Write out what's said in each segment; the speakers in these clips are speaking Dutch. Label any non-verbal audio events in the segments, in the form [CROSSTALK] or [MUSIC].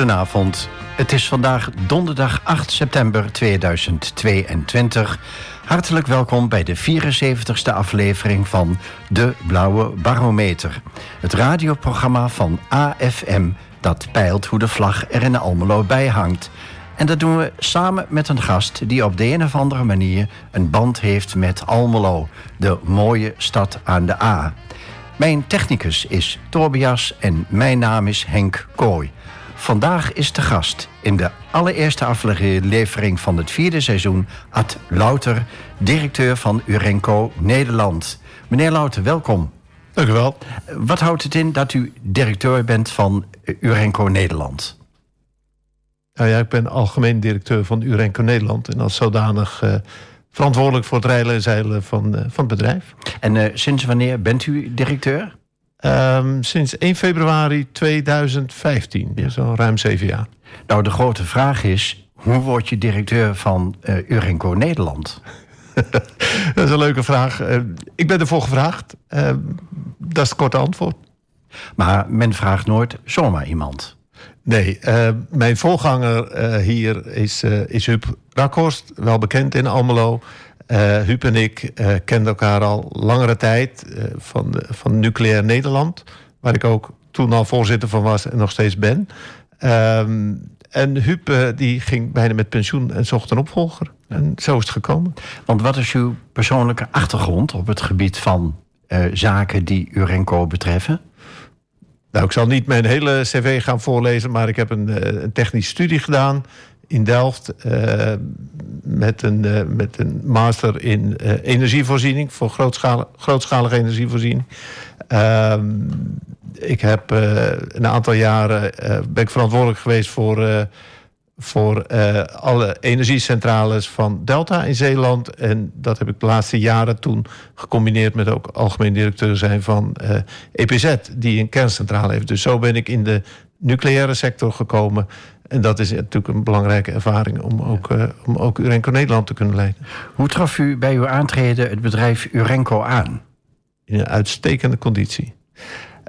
Goedenavond. Het is vandaag donderdag 8 september 2022. Hartelijk welkom bij de 74ste aflevering van De Blauwe Barometer. Het radioprogramma van AFM dat peilt hoe de vlag er in Almelo bij hangt. En dat doen we samen met een gast die op de een of andere manier een band heeft met Almelo, de mooie stad aan de A. Mijn technicus is Tobias en mijn naam is Henk Kooi. Vandaag is de gast in de allereerste aflevering van het vierde seizoen Ad Louter, directeur van Urenco Nederland. Meneer Louter, welkom. Dank u wel. Wat houdt het in dat u directeur bent van Urenco Nederland? Nou ja, ik ben algemeen directeur van Urenco Nederland en als zodanig uh, verantwoordelijk voor het rijden en zeilen van, uh, van het bedrijf. En uh, sinds wanneer bent u directeur? Um, sinds 1 februari 2015, ja. zo ruim zeven jaar. Nou, de grote vraag is: hoe word je directeur van uh, Urenco Nederland? [LAUGHS] dat is een leuke vraag. Uh, ik ben ervoor gevraagd. Uh, dat is het korte antwoord. Maar men vraagt nooit zomaar iemand. Nee, mijn voorganger hier is, is Huub Rakhorst, wel bekend in Almelo. Uh, Huub en ik uh, kenden elkaar al langere tijd uh, van, van Nucleair Nederland, waar ik ook toen al voorzitter van was en nog steeds ben. Ehm, en Huub die ging bijna met pensioen en zocht een opvolger. En zo is het gekomen. Want wat is uw persoonlijke achtergrond op het gebied van zaken die Urenco betreffen? Nou, ik zal niet mijn hele cv gaan voorlezen, maar ik heb een, een technische studie gedaan in Delft uh, met, een, uh, met een master in uh, energievoorziening voor grootschalig, grootschalige energievoorziening. Ehm, ik heb een aantal jaren ben ik verantwoordelijk geweest voor, voor alle energiecentrales van Delta in Zeeland. En dat heb ik de laatste jaren toen gecombineerd met ook algemeen directeur zijn van EPZ, die een kerncentrale heeft. Dus zo ben ik in de nucleaire sector gekomen. En dat is natuurlijk een belangrijke ervaring om ook, uh, om ook Urenco Nederland te kunnen leiden. Hoe trof u bij uw aantreden het bedrijf Urenco aan? In een uitstekende conditie.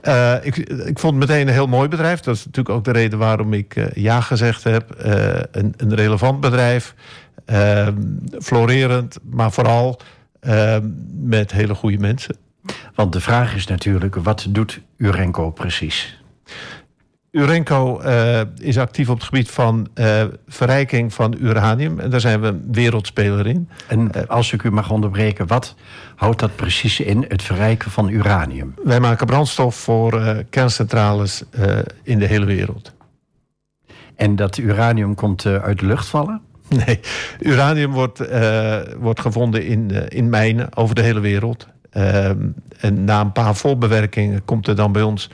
Uh, ik, ik vond het meteen een heel mooi bedrijf. Dat is natuurlijk ook de reden waarom ik uh, ja gezegd heb. een, een relevant bedrijf. florerend, maar vooral met hele goede mensen. Want de vraag is natuurlijk, wat doet Urenco precies? Urenco uh, is actief op het gebied van uh, verrijking van uranium. En daar zijn we een wereldspeler in. En als ik u mag onderbreken, wat houdt dat precies in, het verrijken van uranium? Wij maken brandstof voor kerncentrales in de hele wereld. En dat uranium komt uit de lucht vallen? Nee, uranium wordt, wordt gevonden in, in mijnen over de hele wereld. Ehm, en na een paar voorbewerkingen komt er dan bij ons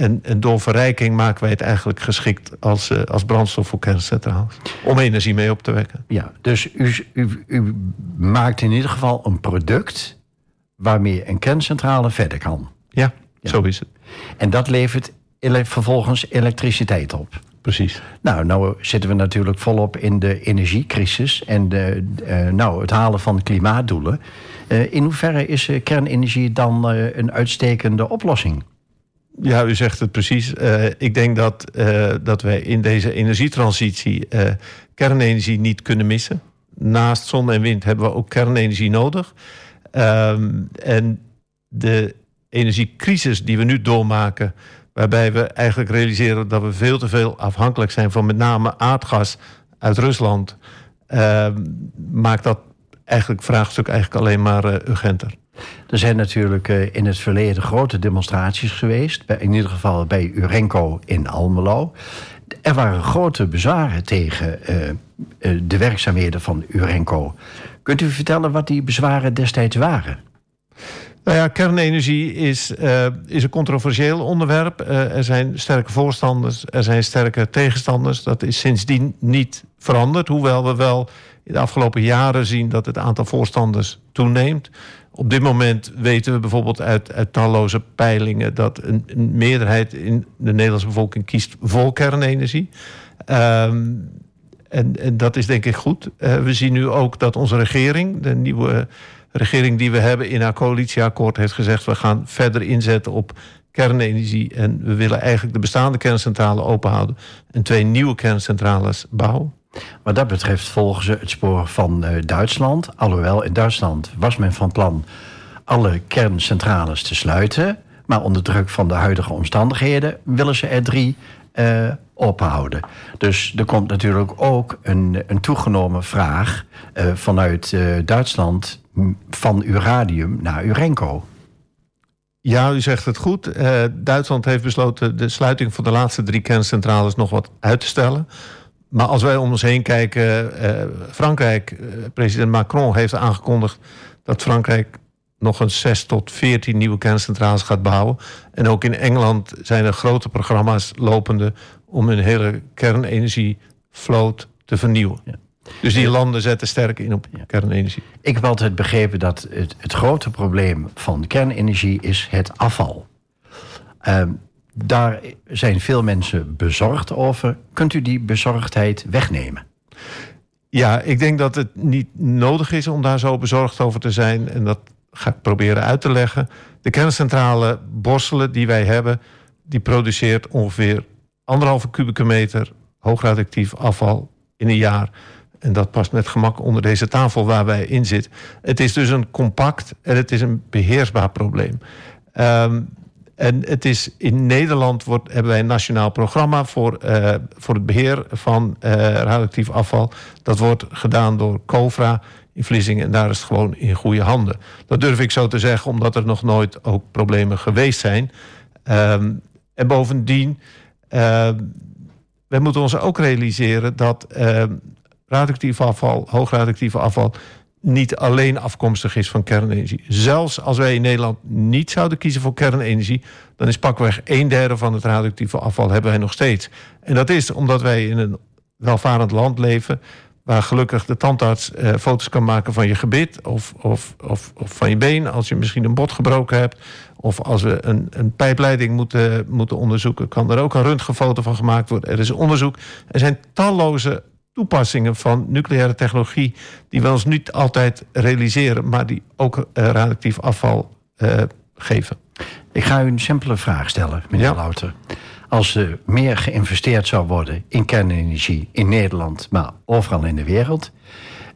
en, en, door verrijking maken wij het eigenlijk geschikt als, uh, als brandstof voor kerncentrales. Om energie mee op te wekken. Ja, dus u, u, u maakt in ieder geval een product waarmee een kerncentrale verder kan. Ja, ja. zo is het. En dat levert ele vervolgens elektriciteit op. Precies. Nou, nou zitten we natuurlijk volop in de energiecrisis en de, uh, nou, het halen van klimaatdoelen. Uh, in hoeverre is kernenergie dan een uitstekende oplossing? Ja, u zegt het precies. Uh, ik denk dat, uh, dat wij in deze energietransitie uh, kernenergie niet kunnen missen. Naast zon en wind hebben we ook kernenergie nodig. Um, en de energiecrisis die we nu doormaken, waarbij we eigenlijk realiseren dat we veel te veel afhankelijk zijn van met name aardgas uit Rusland, ehm, maakt dat eigenlijk vraagstuk eigenlijk alleen maar urgenter. Er zijn natuurlijk uh, in het verleden grote demonstraties geweest. In ieder geval bij Urenco in Almelo. Er waren grote bezwaren tegen uh, uh, de werkzaamheden van Urenco. Kunt u vertellen wat die bezwaren destijds waren? Nou ja, kernenergie is, is een controversieel onderwerp. er zijn sterke voorstanders, er zijn sterke tegenstanders. Dat is sindsdien niet veranderd. Hoewel we wel in de afgelopen jaren zien dat het aantal voorstanders toeneemt. Op dit moment weten we bijvoorbeeld uit, talloze peilingen dat een, meerderheid in de Nederlandse bevolking kiest voor kernenergie. Um, en, en, dat is denk ik goed. Uh, we zien nu ook dat onze regering, de nieuwe regering die we hebben in haar coalitieakkoord heeft gezegd... we gaan verder inzetten op kernenergie. En we willen eigenlijk de bestaande kerncentrale openhouden... en twee nieuwe kerncentrales bouwen. Wat dat betreft volgen ze het spoor van uh, Duitsland. Alhoewel in Duitsland was men van plan alle kerncentrales te sluiten. Maar onder druk van de huidige omstandigheden willen ze er drie uh, ophouden. Dus er komt natuurlijk ook een, een toegenomen vraag uh, vanuit Duitsland van uranium naar Urenco. Ja, u zegt het goed. Duitsland heeft besloten de sluiting van de laatste drie kerncentrales nog wat uit te stellen. Maar als wij om ons heen kijken, uh, Frankrijk, uh, president Macron heeft aangekondigd dat Frankrijk nog een 6 tot 14 nieuwe kerncentrales gaat bouwen. En ook in Engeland zijn er grote programma's lopende om hun hele kernenergievloot te vernieuwen. Ja. Dus die landen zetten sterk in op kernenergie. Ik heb altijd begrepen dat het, het grote probleem van kernenergie is het afval. Uh, daar zijn veel mensen bezorgd over. Kunt u die bezorgdheid wegnemen? Ja, ik denk dat het niet nodig is om daar zo bezorgd over te zijn. En dat ga ik proberen uit te leggen. De kerncentrale Borselen die wij hebben, die produceert ongeveer anderhalve kubieke meter hoogradioactief afval in een jaar. En dat past met gemak onder deze tafel waar wij in zitten. Het is dus een compact en het is een beheersbaar probleem. Um, en het is in Nederland wordt, hebben wij een nationaal programma voor, uh, voor het beheer van uh, radioactief afval. Dat wordt gedaan door COVRA in Vlissingen en daar is het gewoon in goede handen. Dat durf ik zo te zeggen, omdat er nog nooit ook problemen geweest zijn. Um, en bovendien, uh, we moeten ons ook realiseren dat radioactief afval, hoogradioactief afval, niet alleen afkomstig is van kernenergie. Zelfs als wij in Nederland niet zouden kiezen voor kernenergie, dan is pakweg een derde van het radioactieve afval hebben wij nog steeds. En dat is omdat wij in een welvarend land leven, waar gelukkig de tandarts eh, foto's kan maken van je gebit of, of, of, of, van je been als je misschien een bot gebroken hebt. Of als we een, een pijpleiding moeten, moeten onderzoeken, kan er ook een röntgenfoto van gemaakt worden. Er is onderzoek. Er zijn talloze toepassingen van nucleaire technologie die we ons niet altijd realiseren, maar die ook uh, radioactief afval uh, geven. Ik ga u een simpele vraag stellen, meneer ja. Louter. Als er meer geïnvesteerd zou worden in kernenergie in Nederland, maar overal in de wereld,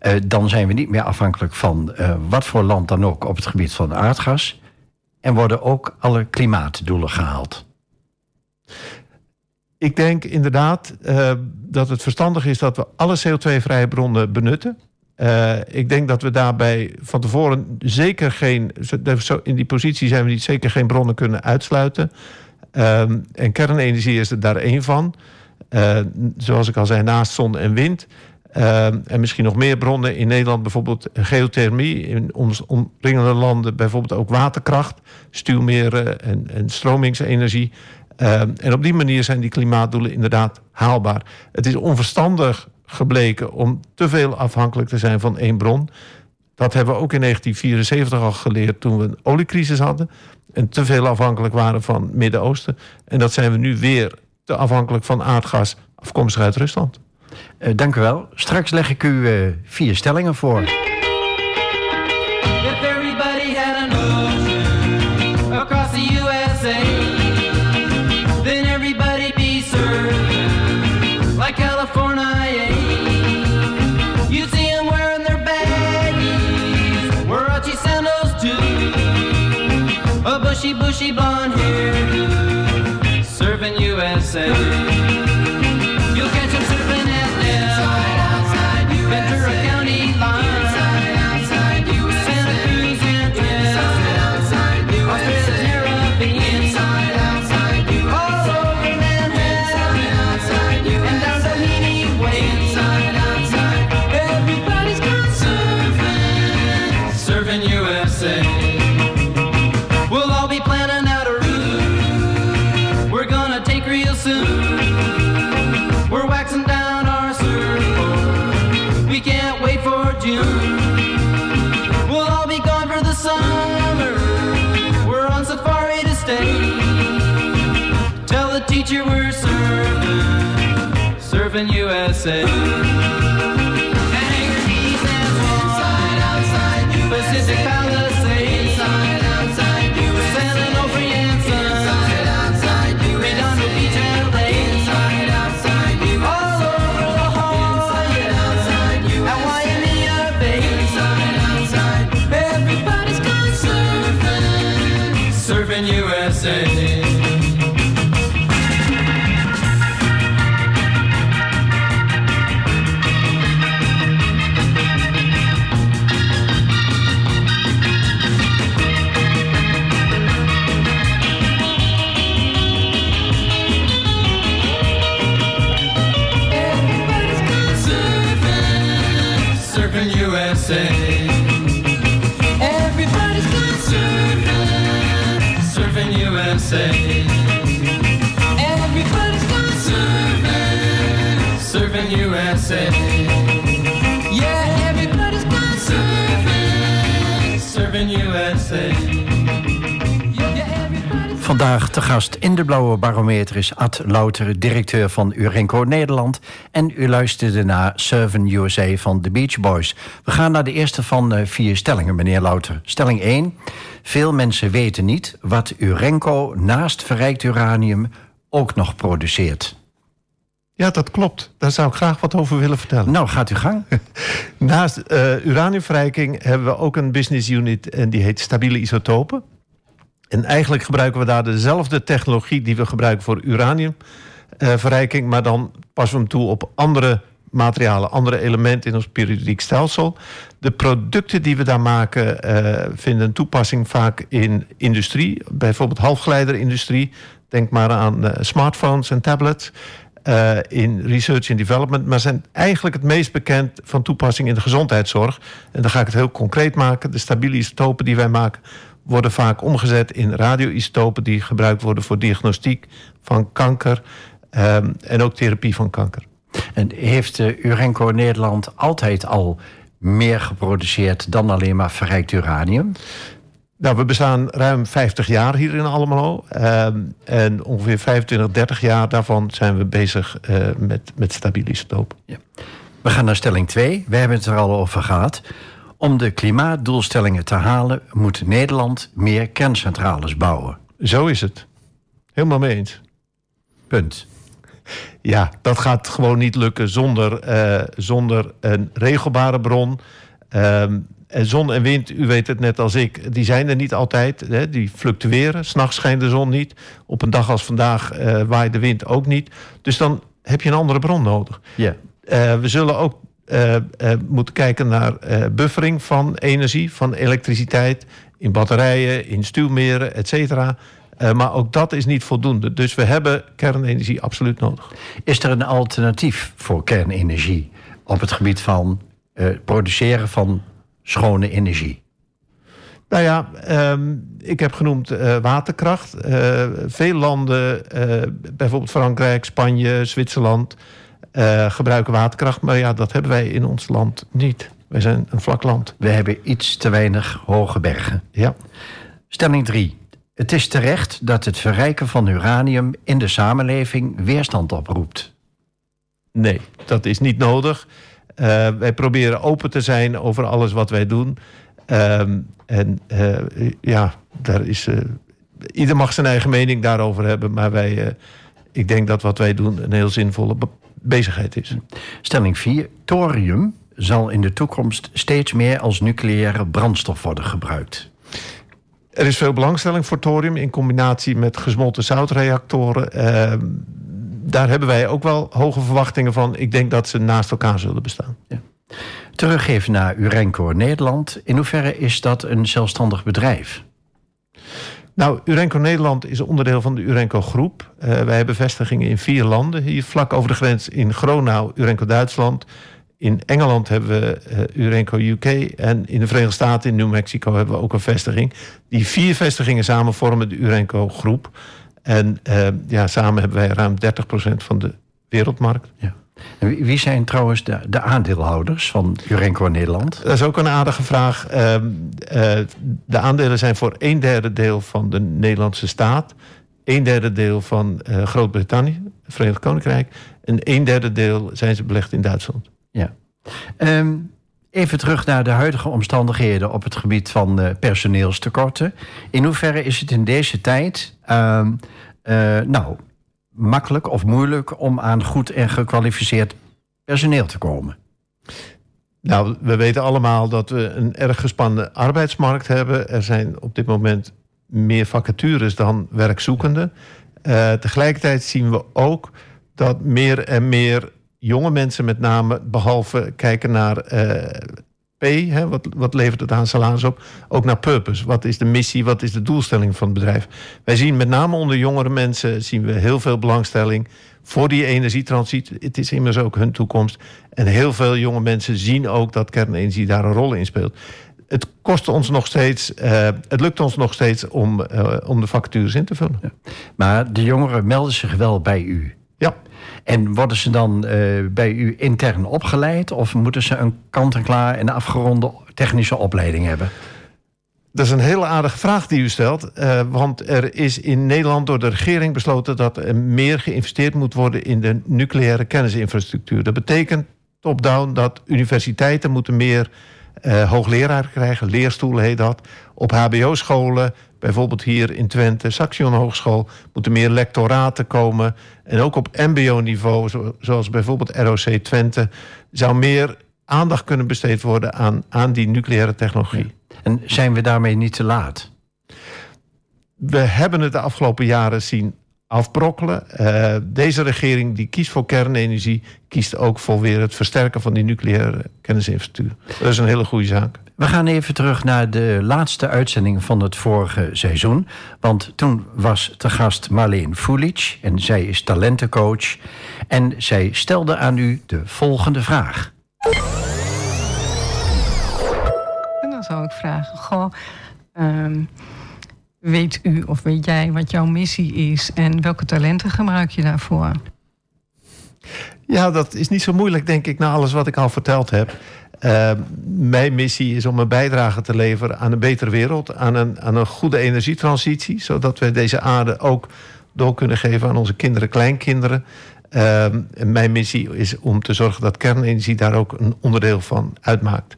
uh, dan zijn we niet meer afhankelijk van wat voor land dan ook op het gebied van aardgas. En worden ook alle klimaatdoelen gehaald. Ik denk inderdaad uh, dat het verstandig is dat we alle CO2-vrije bronnen benutten. Uh, ik denk dat we daarbij van tevoren zeker geen. In die positie zijn we niet zeker geen bronnen kunnen uitsluiten. Uh, en kernenergie is er daar één van. Uh, zoals ik al zei, naast zon en wind. en misschien nog meer bronnen in Nederland, bijvoorbeeld geothermie. In ons omringende landen bijvoorbeeld ook waterkracht, stuwmeren en, en stromingsenergie. Uh, en op die manier zijn die klimaatdoelen inderdaad haalbaar. Het is onverstandig gebleken om te veel afhankelijk te zijn van één bron. Dat hebben we ook in 1974 al geleerd toen we een oliecrisis hadden. En te veel afhankelijk waren van Midden-Oosten. En dat zijn we nu weer te afhankelijk van aardgas afkomstig uit Rusland. Uh, dank u wel. Straks leg ik u uh, vier stellingen voor. USA. USA. USA. Everybody's gone surfing, surfing USA. Everybody's gone surfing, surfing USA. Vandaag te gast in de Blauwe Barometer is Ad Louter, directeur van Urenco Nederland. En u luisterde naar Surfen USA van The Beach Boys. We gaan naar de eerste van eh, vier stellingen, meneer Louter. Stelling 1. Veel mensen weten niet wat Urenco naast verrijkt uranium ook nog produceert. Ja, dat klopt. Daar zou ik graag wat over willen vertellen. Nou, gaat u gang. [LAUGHS] Naast eh, uraniumverrijking hebben we ook een business unit en die heet stabiele isotopen. En eigenlijk gebruiken we daar dezelfde technologie die we gebruiken voor uraniumverrijking, maar dan passen we hem toe op andere materialen, andere elementen in ons periodiek stelsel. De producten die we daar maken eh, vinden toepassing vaak in industrie, bijvoorbeeld halfgeleiderindustrie. Denk maar aan eh, smartphones en tablets. eh, in research and development, maar zijn eigenlijk het meest bekend van toepassing in de gezondheidszorg. En dan ga ik het heel concreet maken. De stabiele isotopen die wij maken worden vaak omgezet in radioisotopen die gebruikt worden voor diagnostiek van kanker ehm, en ook therapie van kanker. En heeft eh, Urenco Nederland altijd al meer geproduceerd dan alleen maar verrijkt uranium? Nou, we bestaan ruim 50 jaar hier in Almelo. Ehm, en ongeveer 25, 30 jaar daarvan zijn we bezig eh, met, met stabiele isotopen. We gaan naar stelling 2. We hebben het er al over gehad. Om de klimaatdoelstellingen te halen, moet Nederland meer kerncentrales bouwen. Zo is het. Helemaal mee eens. Punt. Ja, dat gaat gewoon niet lukken zonder, eh, zonder een regelbare bron. Ehm, en zon en wind, u weet het net als ik, die zijn er niet altijd. Hè, die fluctueren. S'nachts schijnt de zon niet. Op een dag als vandaag eh, waait de wind ook niet. Dus dan heb je een andere bron nodig. Ja. Eh, we zullen ook eh, moeten kijken naar eh, buffering van energie, van elektriciteit... in batterijen, in stuwmeren, et cetera. Maar ook dat is niet voldoende. Dus we hebben kernenergie absoluut nodig. Is er een alternatief voor kernenergie op het gebied van eh, produceren van schone energie? Nou ja, ehm, ik heb genoemd waterkracht. Veel landen, bijvoorbeeld Frankrijk, Spanje, Zwitserland, eh, gebruiken waterkracht. Maar ja, dat hebben wij in ons land niet. Wij zijn een vlak land. We hebben iets te weinig hoge bergen. Ja. Stelling 3. Het is terecht dat het verrijken van uranium in de samenleving weerstand oproept. Nee, dat is niet nodig. Eh, wij proberen open te zijn over alles wat wij doen. Ehm, en eh, ja, daar is, ieder mag zijn eigen mening daarover hebben. Maar wij, ik denk dat wat wij doen een heel zinvolle bezigheid is. Stelling 4. Thorium zal in de toekomst steeds meer als nucleaire brandstof worden gebruikt. Er is veel belangstelling voor thorium in combinatie met gesmolten zoutreactoren. Ehm, daar hebben wij ook wel hoge verwachtingen van. Ik denk dat ze naast elkaar zullen bestaan. Teruggeven naar Urenco Nederland. In hoeverre is dat een zelfstandig bedrijf? Nou, Urenco Nederland is onderdeel van de Urenco Groep. Eh, wij hebben vestigingen in vier landen. Hier vlak over de grens in Gronau, Urenco Duitsland. In Engeland hebben we eh, Urenco UK. En in de Verenigde Staten, in New Mexico, hebben we ook een vestiging. Die vier vestigingen samen vormen de Urenco Groep. En eh, ja, samen hebben wij ruim 30% van de wereldmarkt. Ja. Wie- zijn trouwens de, de aandeelhouders van Urenco Nederland? Dat is ook een aardige vraag. Ehm, eh, de aandelen zijn voor een derde deel van de Nederlandse staat, een derde deel van eh, Groot-Brittannië, het Verenigd Koninkrijk, en een derde deel zijn ze belegd in Duitsland. Ja. Ehm, even terug naar de huidige omstandigheden op het gebied van eh, personeelstekorten. In hoeverre is het in deze tijd ehm, eh, nou, makkelijk of moeilijk om aan goed en gekwalificeerd personeel te komen? Nou, we weten allemaal dat we een erg gespannen arbeidsmarkt hebben. Er zijn op dit moment meer vacatures dan werkzoekenden. Eh, tegelijkertijd zien we ook dat meer en meer jonge mensen met name, behalve kijken naar eh, hè, wat, wat levert het aan salaris op, ook naar purpose. Wat is de missie, wat is de doelstelling van het bedrijf? Wij zien met name onder jongere mensen zien we heel veel belangstelling voor die energietransitie. Het is immers ook hun toekomst. En heel veel jonge mensen zien ook dat kernenergie daar een rol in speelt. Het kost ons nog steeds, eh, het lukt ons nog steeds om, eh, om de vacatures in te vullen. Maar de jongeren melden zich wel bij u. En worden ze dan eh, bij u intern opgeleid? Of moeten ze een kant-en-klaar en afgeronde technische opleiding hebben? Dat is een hele aardige vraag die u stelt. eh, want er is in Nederland door de regering besloten dat er meer geïnvesteerd moet worden in de nucleaire kennisinfrastructuur. Dat betekent top-down dat universiteiten moeten meer eh hoogleraar krijgen, leerstoelen heet dat. Op HBO-scholen, bijvoorbeeld hier in Twente, Saxion Hogeschool, moeten meer lectoraten komen. En ook op MBO-niveau, zo- zoals bijvoorbeeld ROC Twente, zou meer aandacht kunnen besteed worden aan, aan die nucleaire technologie. En zijn we daarmee niet te laat? we hebben het de afgelopen jaren zien afbrokkelen. Eh, deze regering die kiest voor kernenergie, kiest ook voor weer het versterken van die nucleaire kennisinfrastructuur. Dat is een hele goede zaak. We gaan even terug naar de laatste uitzending van het vorige seizoen. Want toen was te gast Marleen Fulic en zij is talentencoach. En zij stelde aan u de volgende vraag. En dan zou ik vragen: Goh, ehm, weet u of weet jij wat jouw missie is en welke talenten gebruik je daarvoor? Ja, dat is niet zo moeilijk, denk ik, na alles wat ik al verteld heb. Eh, mijn missie is om een bijdrage te leveren aan een betere wereld, aan een, aan een goede energietransitie, zodat we deze aarde ook door kunnen geven aan onze kinderen, kleinkinderen. Eh, en mijn missie is om te zorgen dat kernenergie daar ook een onderdeel van uitmaakt.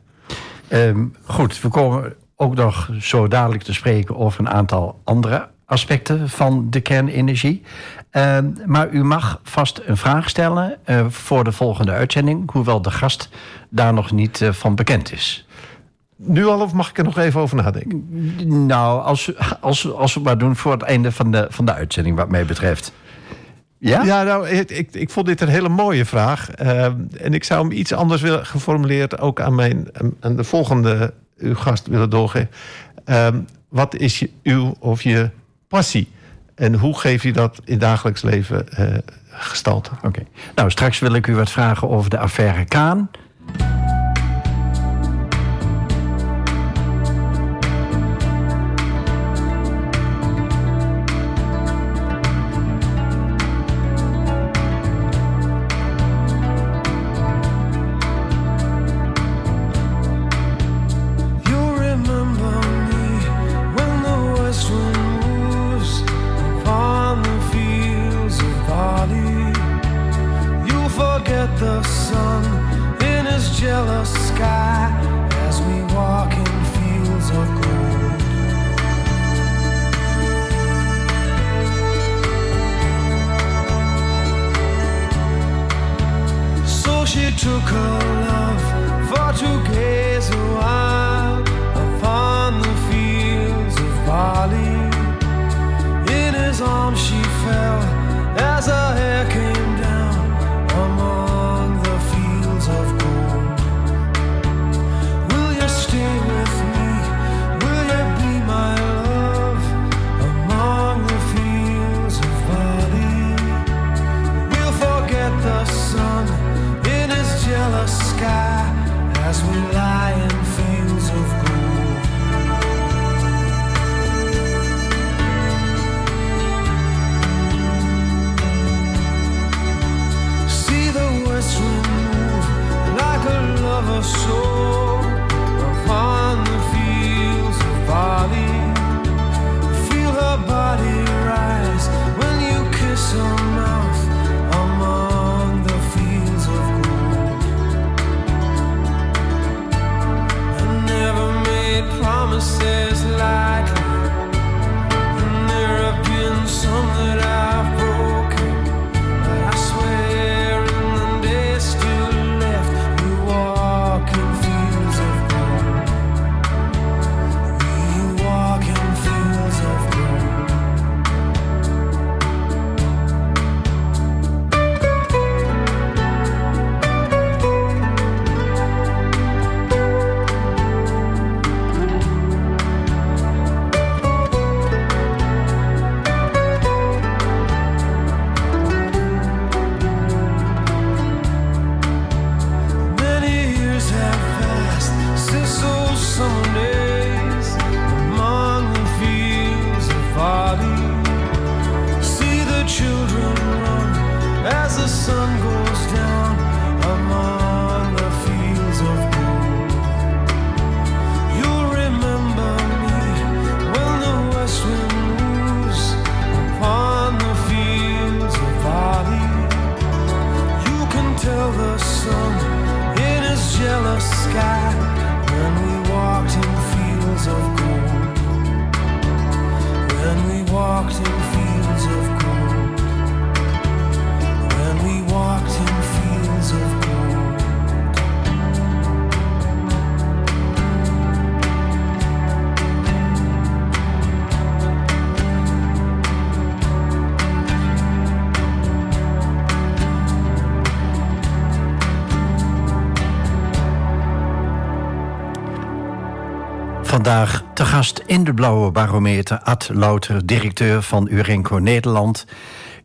Ehm, goed, we komen ook nog zo dadelijk te spreken over een aantal andere aspecten van de kernenergie. Ehm, maar u mag vast een vraag stellen eh, voor de volgende uitzending, hoewel de gast daar nog niet eh, van bekend is. Nu al of mag ik er nog even over nadenken? Nou, als, als, als we het maar doen voor het einde van de, van de uitzending, wat mij betreft. Ja? Ja, nou, ik, ik, ik vond dit een hele mooie vraag. Eh, en ik zou hem iets anders willen geformuleerd ook aan, mijn, aan de volgende uw gast willen doorgeven. Eh, wat is je, uw of je passie? En hoe geef je dat in dagelijks leven eh, gestalte? Oké. Nou, straks wil ik u wat vragen over de affaire Kaan. Vandaag te gast in de Blauwe Barometer Ad Louter, directeur van Urenco Nederland.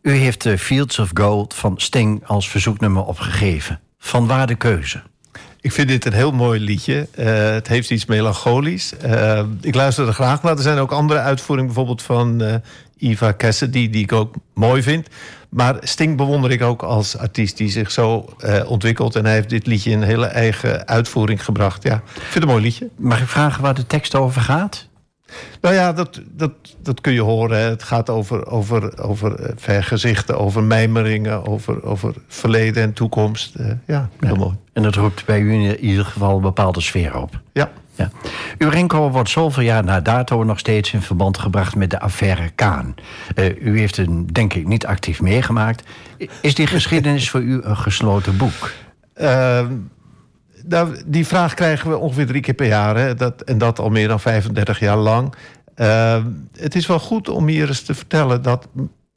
U heeft de Fields of Gold van Sting als verzoeknummer opgegeven. Van waar de keuze? Ik vind dit een heel mooi liedje. Eh, het heeft iets melancholisch. Eh, ik luister er graag naar. Er zijn ook andere uitvoeringen, bijvoorbeeld van eh, Eva Cassidy, die ik ook mooi vind. Maar Sting bewonder ik ook als artiest die zich zo eh, ontwikkelt. En hij heeft dit liedje in een hele eigen uitvoering gebracht. Ja, ik vind het een mooi liedje. Mag ik vragen waar de tekst over gaat? Nou ja, dat, dat, dat kun je horen. hè. Het gaat over, over, over eh, vergezichten, over mijmeringen, over, over verleden en toekomst. Eh, ja, heel mooi. En dat roept bij u in ieder geval een bepaalde sfeer op. Ja. Ja. Urenco wordt zoveel jaar na dato nog steeds in verband gebracht met de affaire Kaan. Eh, u heeft hem denk ik niet actief meegemaakt. Is die geschiedenis voor u een gesloten boek? Ehm, die vraag krijgen we ongeveer drie keer per jaar. Hè? Dat, en dat al meer dan 35 jaar lang. Ehm, het is wel goed om hier eens te vertellen dat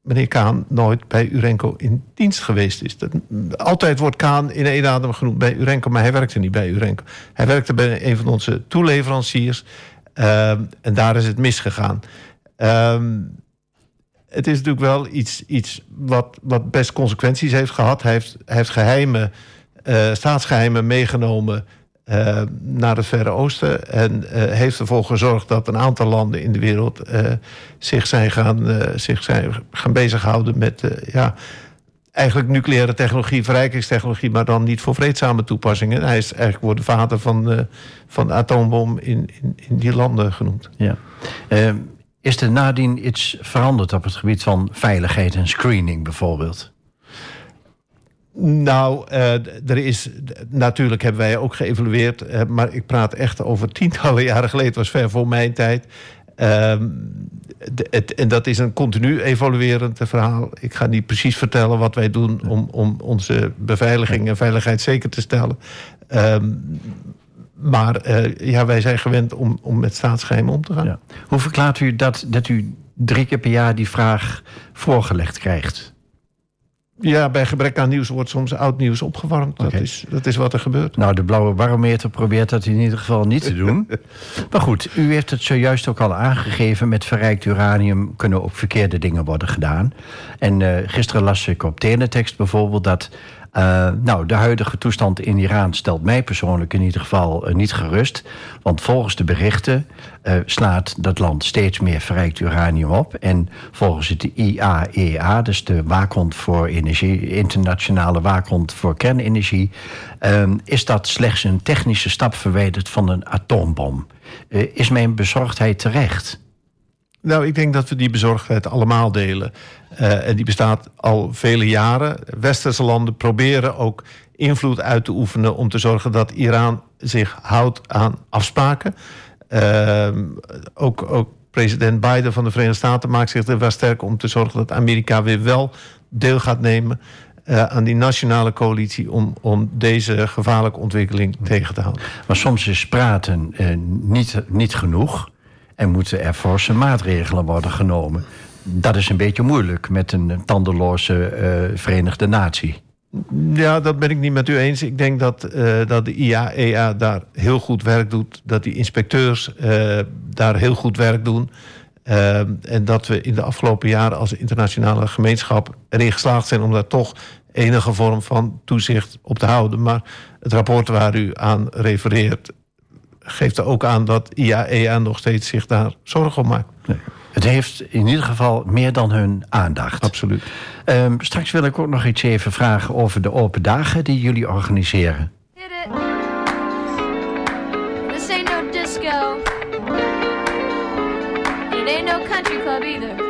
meneer Kaan nooit bij Urenco in dienst geweest is. Dat, altijd wordt Kaan in één adem genoemd bij Urenco, maar hij werkte niet bij Urenco. Hij werkte bij een van onze toeleveranciers ehm, en daar is het misgegaan. Ehm, het is natuurlijk wel iets, iets wat, wat best consequenties heeft gehad. Heeft, hij heeft geheimen, eh, staatsgeheimen meegenomen eh, naar het Verre Oosten. En eh, heeft ervoor gezorgd dat een aantal landen in de wereld eh, zich, zijn gaan, eh, zich zijn gaan bezighouden met eh, ja, eigenlijk nucleaire technologie, verrijkingstechnologie, maar dan niet voor vreedzame toepassingen. Hij is eigenlijk wordt de vader van, eh, van de atoombom in, in, in die landen genoemd. Ja. Eh, is er nadien iets veranderd op het gebied van veiligheid en screening bijvoorbeeld? Nou, eh, er is, natuurlijk hebben wij ook geëvalueerd, eh, maar ik praat echt over tientallen [LAUGHS] jaren geleden, was ver voor mijn tijd. Ehm, en dat is een continu evaluerend verhaal. Ik ga niet precies vertellen wat wij doen om, om onze beveiliging en veiligheid zeker te stellen. Ehm, maar eh, ja, wij zijn gewend om, om met staatsgeheimen om te gaan. Hoe verklaart u dat, dat u drie keer per jaar die vraag voorgelegd krijgt? Ja, bij gebrek aan nieuws wordt soms oud nieuws opgewarmd. Dat, is, dat is wat er gebeurt. Nou, de blauwe barometer probeert dat in ieder geval niet te doen. [LAUGHS] maar goed, u heeft het zojuist ook al aangegeven. Met verrijkt uranium kunnen ook verkeerde dingen worden gedaan. En eh, gisteren las ik op Teletext bijvoorbeeld dat... eh, nou, de huidige toestand in Iran stelt mij persoonlijk in ieder geval eh, niet gerust. Want volgens de berichten eh, slaat dat land steeds meer verrijkt uranium op. En volgens het IAEA, dus de waakhond voor energie, internationale waakhond voor kernenergie, ehm, is dat slechts een technische stap verwijderd van een atoombom. Is mijn bezorgdheid terecht? Nou, ik denk dat we die bezorgdheid allemaal delen. Eh, en die bestaat al vele jaren. Westerse landen proberen ook invloed uit te oefenen om te zorgen dat Iran zich houdt aan afspraken. Ehm, ook, ook president Biden van de Verenigde Staten maakt zich er wel sterk om te zorgen dat Amerika weer wel deel gaat nemen eh, aan die nationale coalitie om, om deze gevaarlijke ontwikkeling tegen te houden. Maar soms is praten eh, niet, niet genoeg en moeten er forse maatregelen worden genomen. Dat is een beetje moeilijk met een tandeloze eh, Verenigde Natie. Ja, dat ben ik niet met u eens. Ik denk dat, eh, dat de IAEA daar heel goed werk doet. Dat die inspecteurs eh, daar heel goed werk doen. En dat we in de afgelopen jaren als internationale gemeenschap erin geslaagd zijn om daar toch enige vorm van toezicht op te houden. Maar het rapport waar u aan refereert geeft er ook aan dat IAEA nog steeds zich daar zorgen om maakt. Het heeft in ieder geval meer dan hun aandacht. Absoluut. Ehm, straks wil ik ook nog iets even vragen over de open dagen die jullie organiseren. Hit it. This ain't no disco. It ain't no country club either.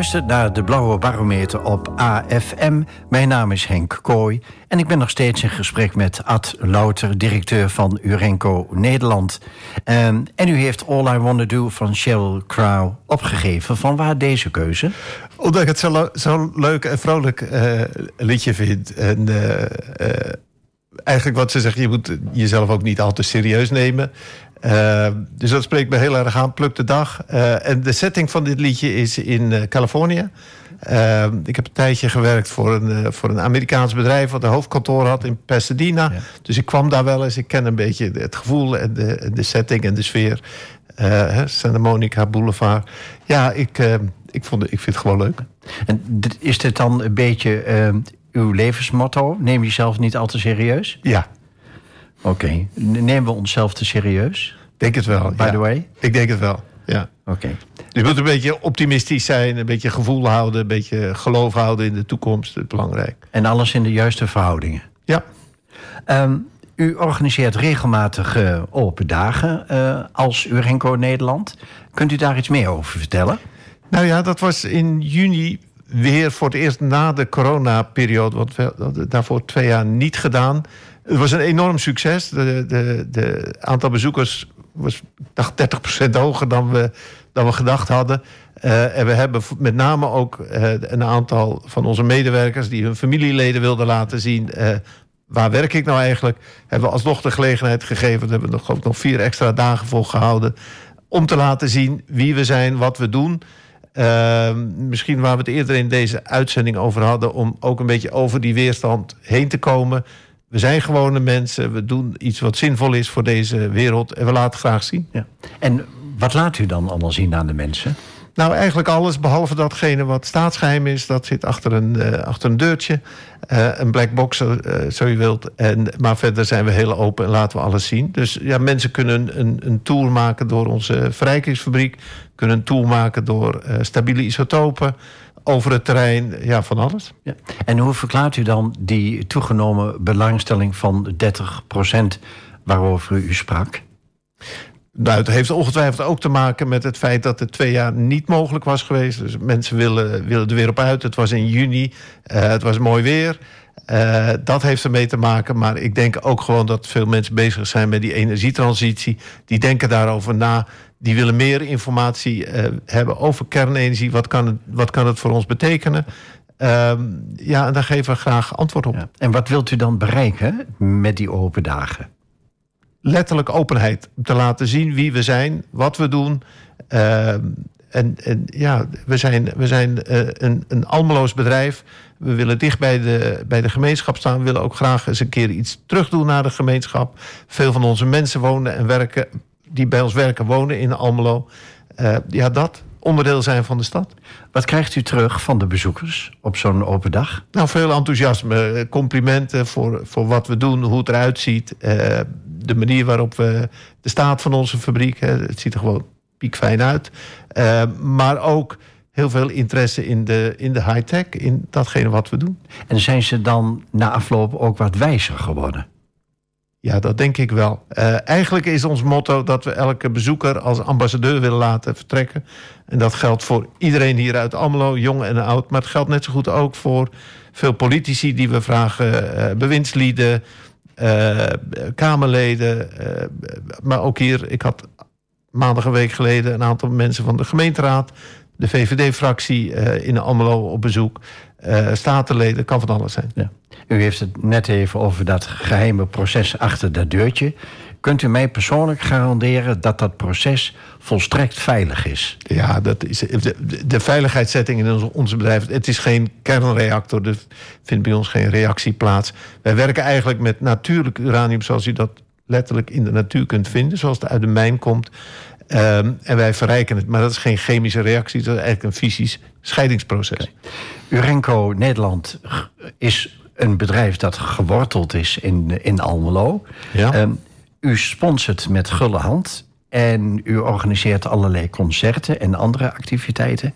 Luistert naar de Blauwe Barometer op AFM. Mijn naam is Henk Kooi en ik ben nog steeds in gesprek met Ad Louter, directeur van Urenco Nederland. Ehm, en u heeft All I Wanna Do van Sheryl Crow opgegeven. Van waar deze keuze? Omdat ik het zo, zo leuk en vrolijk eh, liedje vind. En eh, eh, eigenlijk wat ze zegt, je moet jezelf ook niet al te serieus nemen. Uh, dus dat spreekt me heel erg aan. Pluk de dag. Uh, en de setting van dit liedje is in uh, Californië. ik heb een tijdje gewerkt voor een, voor een Amerikaans bedrijf... wat een hoofdkantoor had in Pasadena. Ja. Dus ik kwam daar wel eens. Ik ken een beetje het gevoel en de, de setting en de sfeer. Santa Monica Boulevard. Ja, ik, ik, vond, ik vind het gewoon leuk. En is dit dan een beetje uw levensmotto? Neem jezelf niet al te serieus? Ja. Oké. Okay. Nemen we onszelf te serieus? Denk het wel. By ja. the way? Ik denk het wel, ja. Oké. Okay. Je moet een beetje optimistisch zijn, een beetje gevoel houden... een beetje geloof houden in de toekomst, dat is belangrijk. En alles in de juiste verhoudingen? Ja. Um, u organiseert regelmatig uh, open dagen uh, als Urenco Nederland. Kunt u daar iets meer over vertellen? Nou ja, dat was in juni weer voor het eerst na de coronaperiode... want we hadden daarvoor twee jaar niet gedaan... Het was een enorm succes. De, de, de aantal bezoekers was, dacht, 30% hoger dan we, dan we gedacht hadden. Uh, en we hebben met name ook uh, een aantal van onze medewerkers... die hun familieleden wilden laten zien... Uh, waar werk ik nou eigenlijk? Hebben we alsnog de gelegenheid gegeven... daar hebben we nog, ook nog vier extra dagen voor gehouden... om te laten zien wie we zijn, wat we doen... misschien waar we het eerder in deze uitzending over hadden... om ook een beetje over die weerstand heen te komen... We zijn gewone mensen. We doen iets wat zinvol is voor deze wereld. En we laten het graag zien. Ja. En wat laat u dan allemaal zien aan de mensen? Nou, eigenlijk alles behalve datgene wat staatsgeheim is. Dat zit achter een, uh, achter een deurtje. Uh, een black box, uh, zo je wilt. En, maar verder zijn we heel open en laten we alles zien. Dus ja, mensen kunnen een, een tour maken door onze verrijkingsfabriek. Kunnen een tour maken door stabiele isotopen over het terrein, ja, van alles. Ja. En hoe verklaart u dan die toegenomen belangstelling van 30% waarover u sprak? Nou, het heeft ongetwijfeld ook te maken met het feit dat het twee jaar niet mogelijk was geweest. Dus mensen willen, willen er weer op uit. Het was in juni, uh, het was mooi weer. Uh, dat heeft ermee te maken. Maar ik denk ook gewoon dat veel mensen bezig zijn met die energietransitie. Die denken daarover na. Die willen meer informatie uh, hebben over kernenergie. Wat kan het, wat kan het voor ons betekenen? Uh, ja, en daar geven we graag antwoord op. Ja. En wat wilt u dan bereiken met die open dagen? Letterlijk openheid. Te laten zien wie we zijn, wat we doen. Uh, en, en, ja, we zijn, we zijn uh, een, een almeloos bedrijf. We willen dicht bij de, bij de gemeenschap staan. We willen ook graag eens een keer iets terug doen naar de gemeenschap. Veel van onze mensen wonen en werken, die bij ons werken, wonen in Almelo. Uh, ja, dat onderdeel zijn van de stad. Wat krijgt u terug van de bezoekers op zo'n open dag? Nou, veel enthousiasme, complimenten voor, voor wat we doen, hoe het eruit ziet. Uh, de manier waarop we de staat van onze fabriek, hè, het ziet er gewoon piekfijn uit. Uh, maar ook heel veel interesse in de, in de high-tech, in datgene wat we doen. En zijn ze dan na afloop ook wat wijzer geworden? Ja, dat denk ik wel. Uh, eigenlijk is ons motto dat we elke bezoeker als ambassadeur willen laten vertrekken. En dat geldt voor iedereen hier uit Almelo, jong en oud. Maar het geldt net zo goed ook voor veel politici die we vragen, uh, bewindslieden, uh, Kamerleden. maar ook hier, ik had maandag een week geleden een aantal mensen van de gemeenteraad, de VVD-fractie in Almelo op bezoek. statenleden, kan van alles zijn. Ja. U heeft het net even over dat geheime proces achter dat deurtje. Kunt u mij persoonlijk garanderen dat dat proces volstrekt veilig is? Ja, dat is de, de veiligheidssetting in ons, ons bedrijf. Het is geen kernreactor, er vindt bij ons geen reactie plaats. Wij werken eigenlijk met natuurlijk uranium zoals u dat letterlijk in de natuur kunt vinden, zoals het uit de mijn komt. Um, en wij verrijken het, maar dat is geen chemische reactie, dat is eigenlijk een fysisch scheidingsproces. Okay. Urenco Nederland is een bedrijf dat geworteld is in, in Almelo. Ja. Um, u sponsort met gulle hand en u organiseert allerlei concerten en andere activiteiten.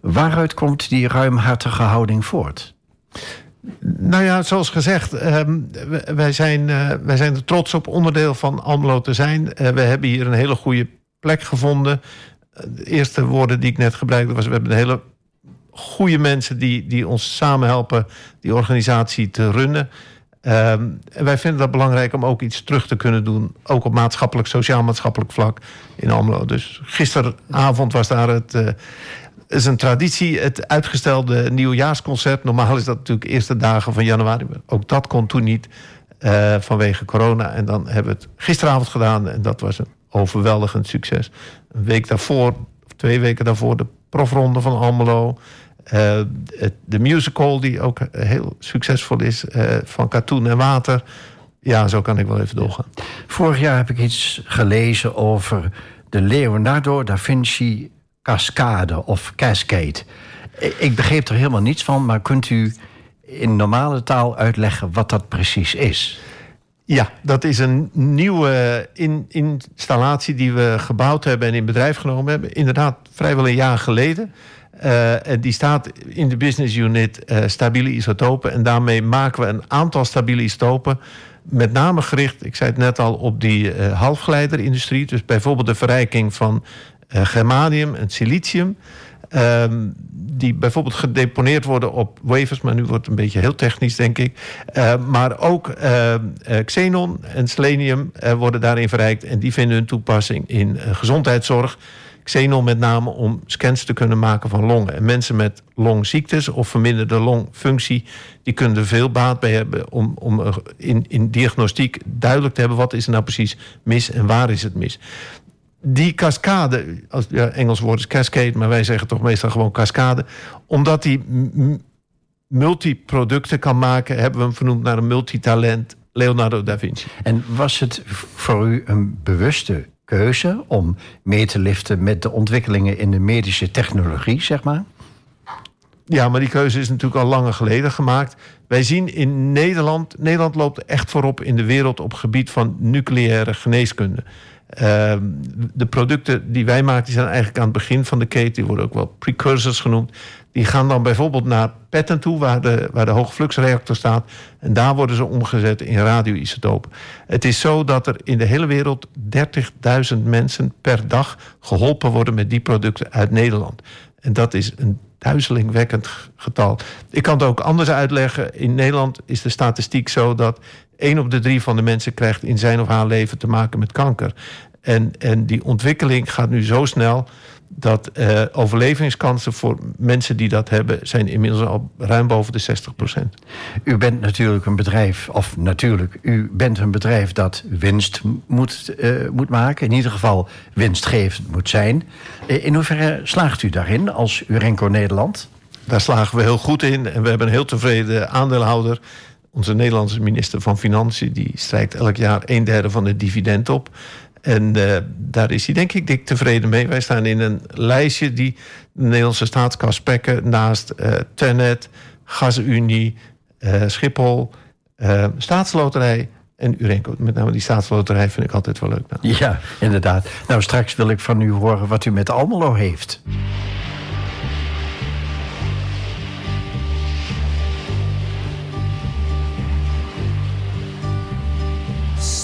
Waaruit komt die ruimhartige houding voort? Nou ja, zoals gezegd, um, wij, zijn, uh, wij zijn er trots op onderdeel van Almelo te zijn. Uh, we hebben hier een hele goede plek gevonden. De eerste woorden die ik net gebruikte was... we hebben een hele goede mensen die, die ons samen helpen die organisatie te runnen. Ehm, en wij vinden dat belangrijk om ook iets terug te kunnen doen. Ook op maatschappelijk, sociaal-maatschappelijk vlak in Almelo. Dus gisteravond was daar het. Uh, is een traditie, het uitgestelde nieuwjaarsconcert. Normaal is dat natuurlijk eerste dagen van januari. Ook dat kon toen niet uh, vanwege corona. En dan hebben we het gisteravond gedaan. En dat was een overweldigend succes. Een week daarvoor, of twee weken daarvoor, de profronde van Almelo. Uh, de musical, die ook heel succesvol is, uh, van Katoen en Water. Ja, zo kan ik wel even doorgaan. Vorig jaar heb ik iets gelezen over de Leonardo da Vinci Cascade of Cascade. Ik begreep er helemaal niets van, maar kunt u in normale taal uitleggen wat dat precies is? Ja, dat is een nieuwe in, installatie die we gebouwd hebben en in bedrijf genomen hebben. Inderdaad, vrijwel een jaar geleden. Uh, die staat in de business unit uh, stabiele isotopen. En daarmee maken we een aantal stabiele isotopen. Met name gericht, ik zei het net al, op die uh, halfgeleiderindustrie. Dus bijvoorbeeld de verrijking van germanium en silicium. Ehm, die bijvoorbeeld gedeponeerd worden op wafers, maar nu wordt het een beetje heel technisch, denk ik. maar ook xenon en selenium worden daarin verrijkt. En die vinden hun toepassing in gezondheidszorg. Xenon met name om scans te kunnen maken van longen. En mensen met longziektes of verminderde longfunctie... die kunnen er veel baat bij hebben om, om in, in diagnostiek duidelijk te hebben... wat is er nou precies mis en waar is het mis. Die cascade, als, ja, Engels woord is cascade... maar wij zeggen toch meestal gewoon cascade... omdat die multiproducten kan maken... hebben we hem vernoemd naar een multitalent Leonardo da Vinci. En was het voor u een bewuste keuze om mee te liften met de ontwikkelingen in de medische technologie, zeg maar? Ja, maar die keuze is natuurlijk al langer geleden gemaakt. Wij zien in Nederland, Nederland loopt echt voorop in de wereld op het gebied van nucleaire geneeskunde. Uh, de producten die wij maken, die zijn eigenlijk aan het begin van de keten. Die worden ook wel precursors genoemd. Die gaan dan bijvoorbeeld naar petten toe, waar de, waar de hoogfluxreactor staat. En daar worden ze omgezet in radioisotopen. Het is zo dat er in de hele wereld 30.000 mensen per dag geholpen worden met die producten uit Nederland. En dat is een duizelingwekkend getal. Ik kan het ook anders uitleggen. In Nederland is de statistiek zo dat één op de drie van de mensen krijgt in zijn of haar leven te maken met kanker. En, en die ontwikkeling gaat nu zo snel dat uh, overlevingskansen voor mensen die dat hebben... zijn inmiddels al ruim boven de 60 procent. U bent natuurlijk een bedrijf, of natuurlijk... u bent een bedrijf dat winst moet, uh, moet maken. In ieder geval winstgevend moet zijn. Uh, in hoeverre slaagt u daarin als Urenco Nederland? Daar slagen we heel goed in. En we hebben een heel tevreden aandeelhouder... Onze Nederlandse minister van Financiën... die strijkt elk jaar een derde van het dividend op... En uh, daar is hij denk ik dik tevreden mee. Wij staan in een lijstje die de Nederlandse staatskas spekken... naast uh, Tenet, Gasunie, uh, Schiphol, Staatsloterij en Urenco. Met name die staatsloterij vind ik altijd wel leuk. Nou. Ja, inderdaad. Nou, straks wil ik van u horen wat u met Almelo heeft.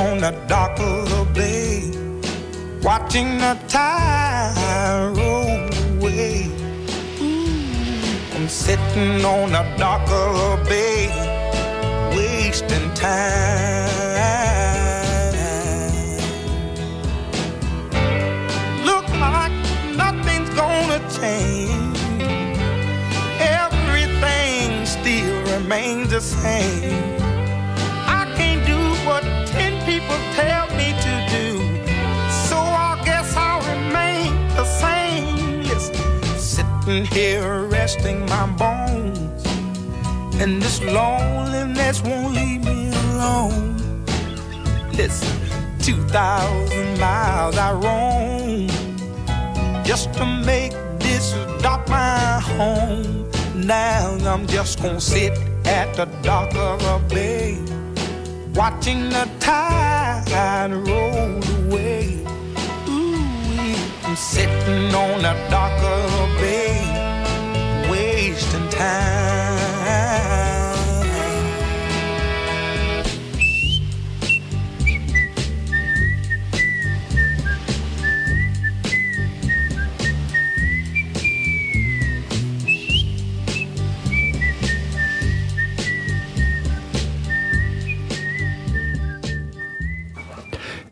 on the dock of the bay, watching the tide roll away. Ooh, I'm sitting on the dock of the bay, wasting time. Look like nothing's gonna change. Everything still remains the same. Here resting my bones, and this loneliness won't leave me alone. Listen, two thousand miles I roam just to make this dock my home. Now I'm just gonna sit at the dock of a bay, watching the tide roll away. Ooh, I'm sitting on the dock of a bay, wasting time.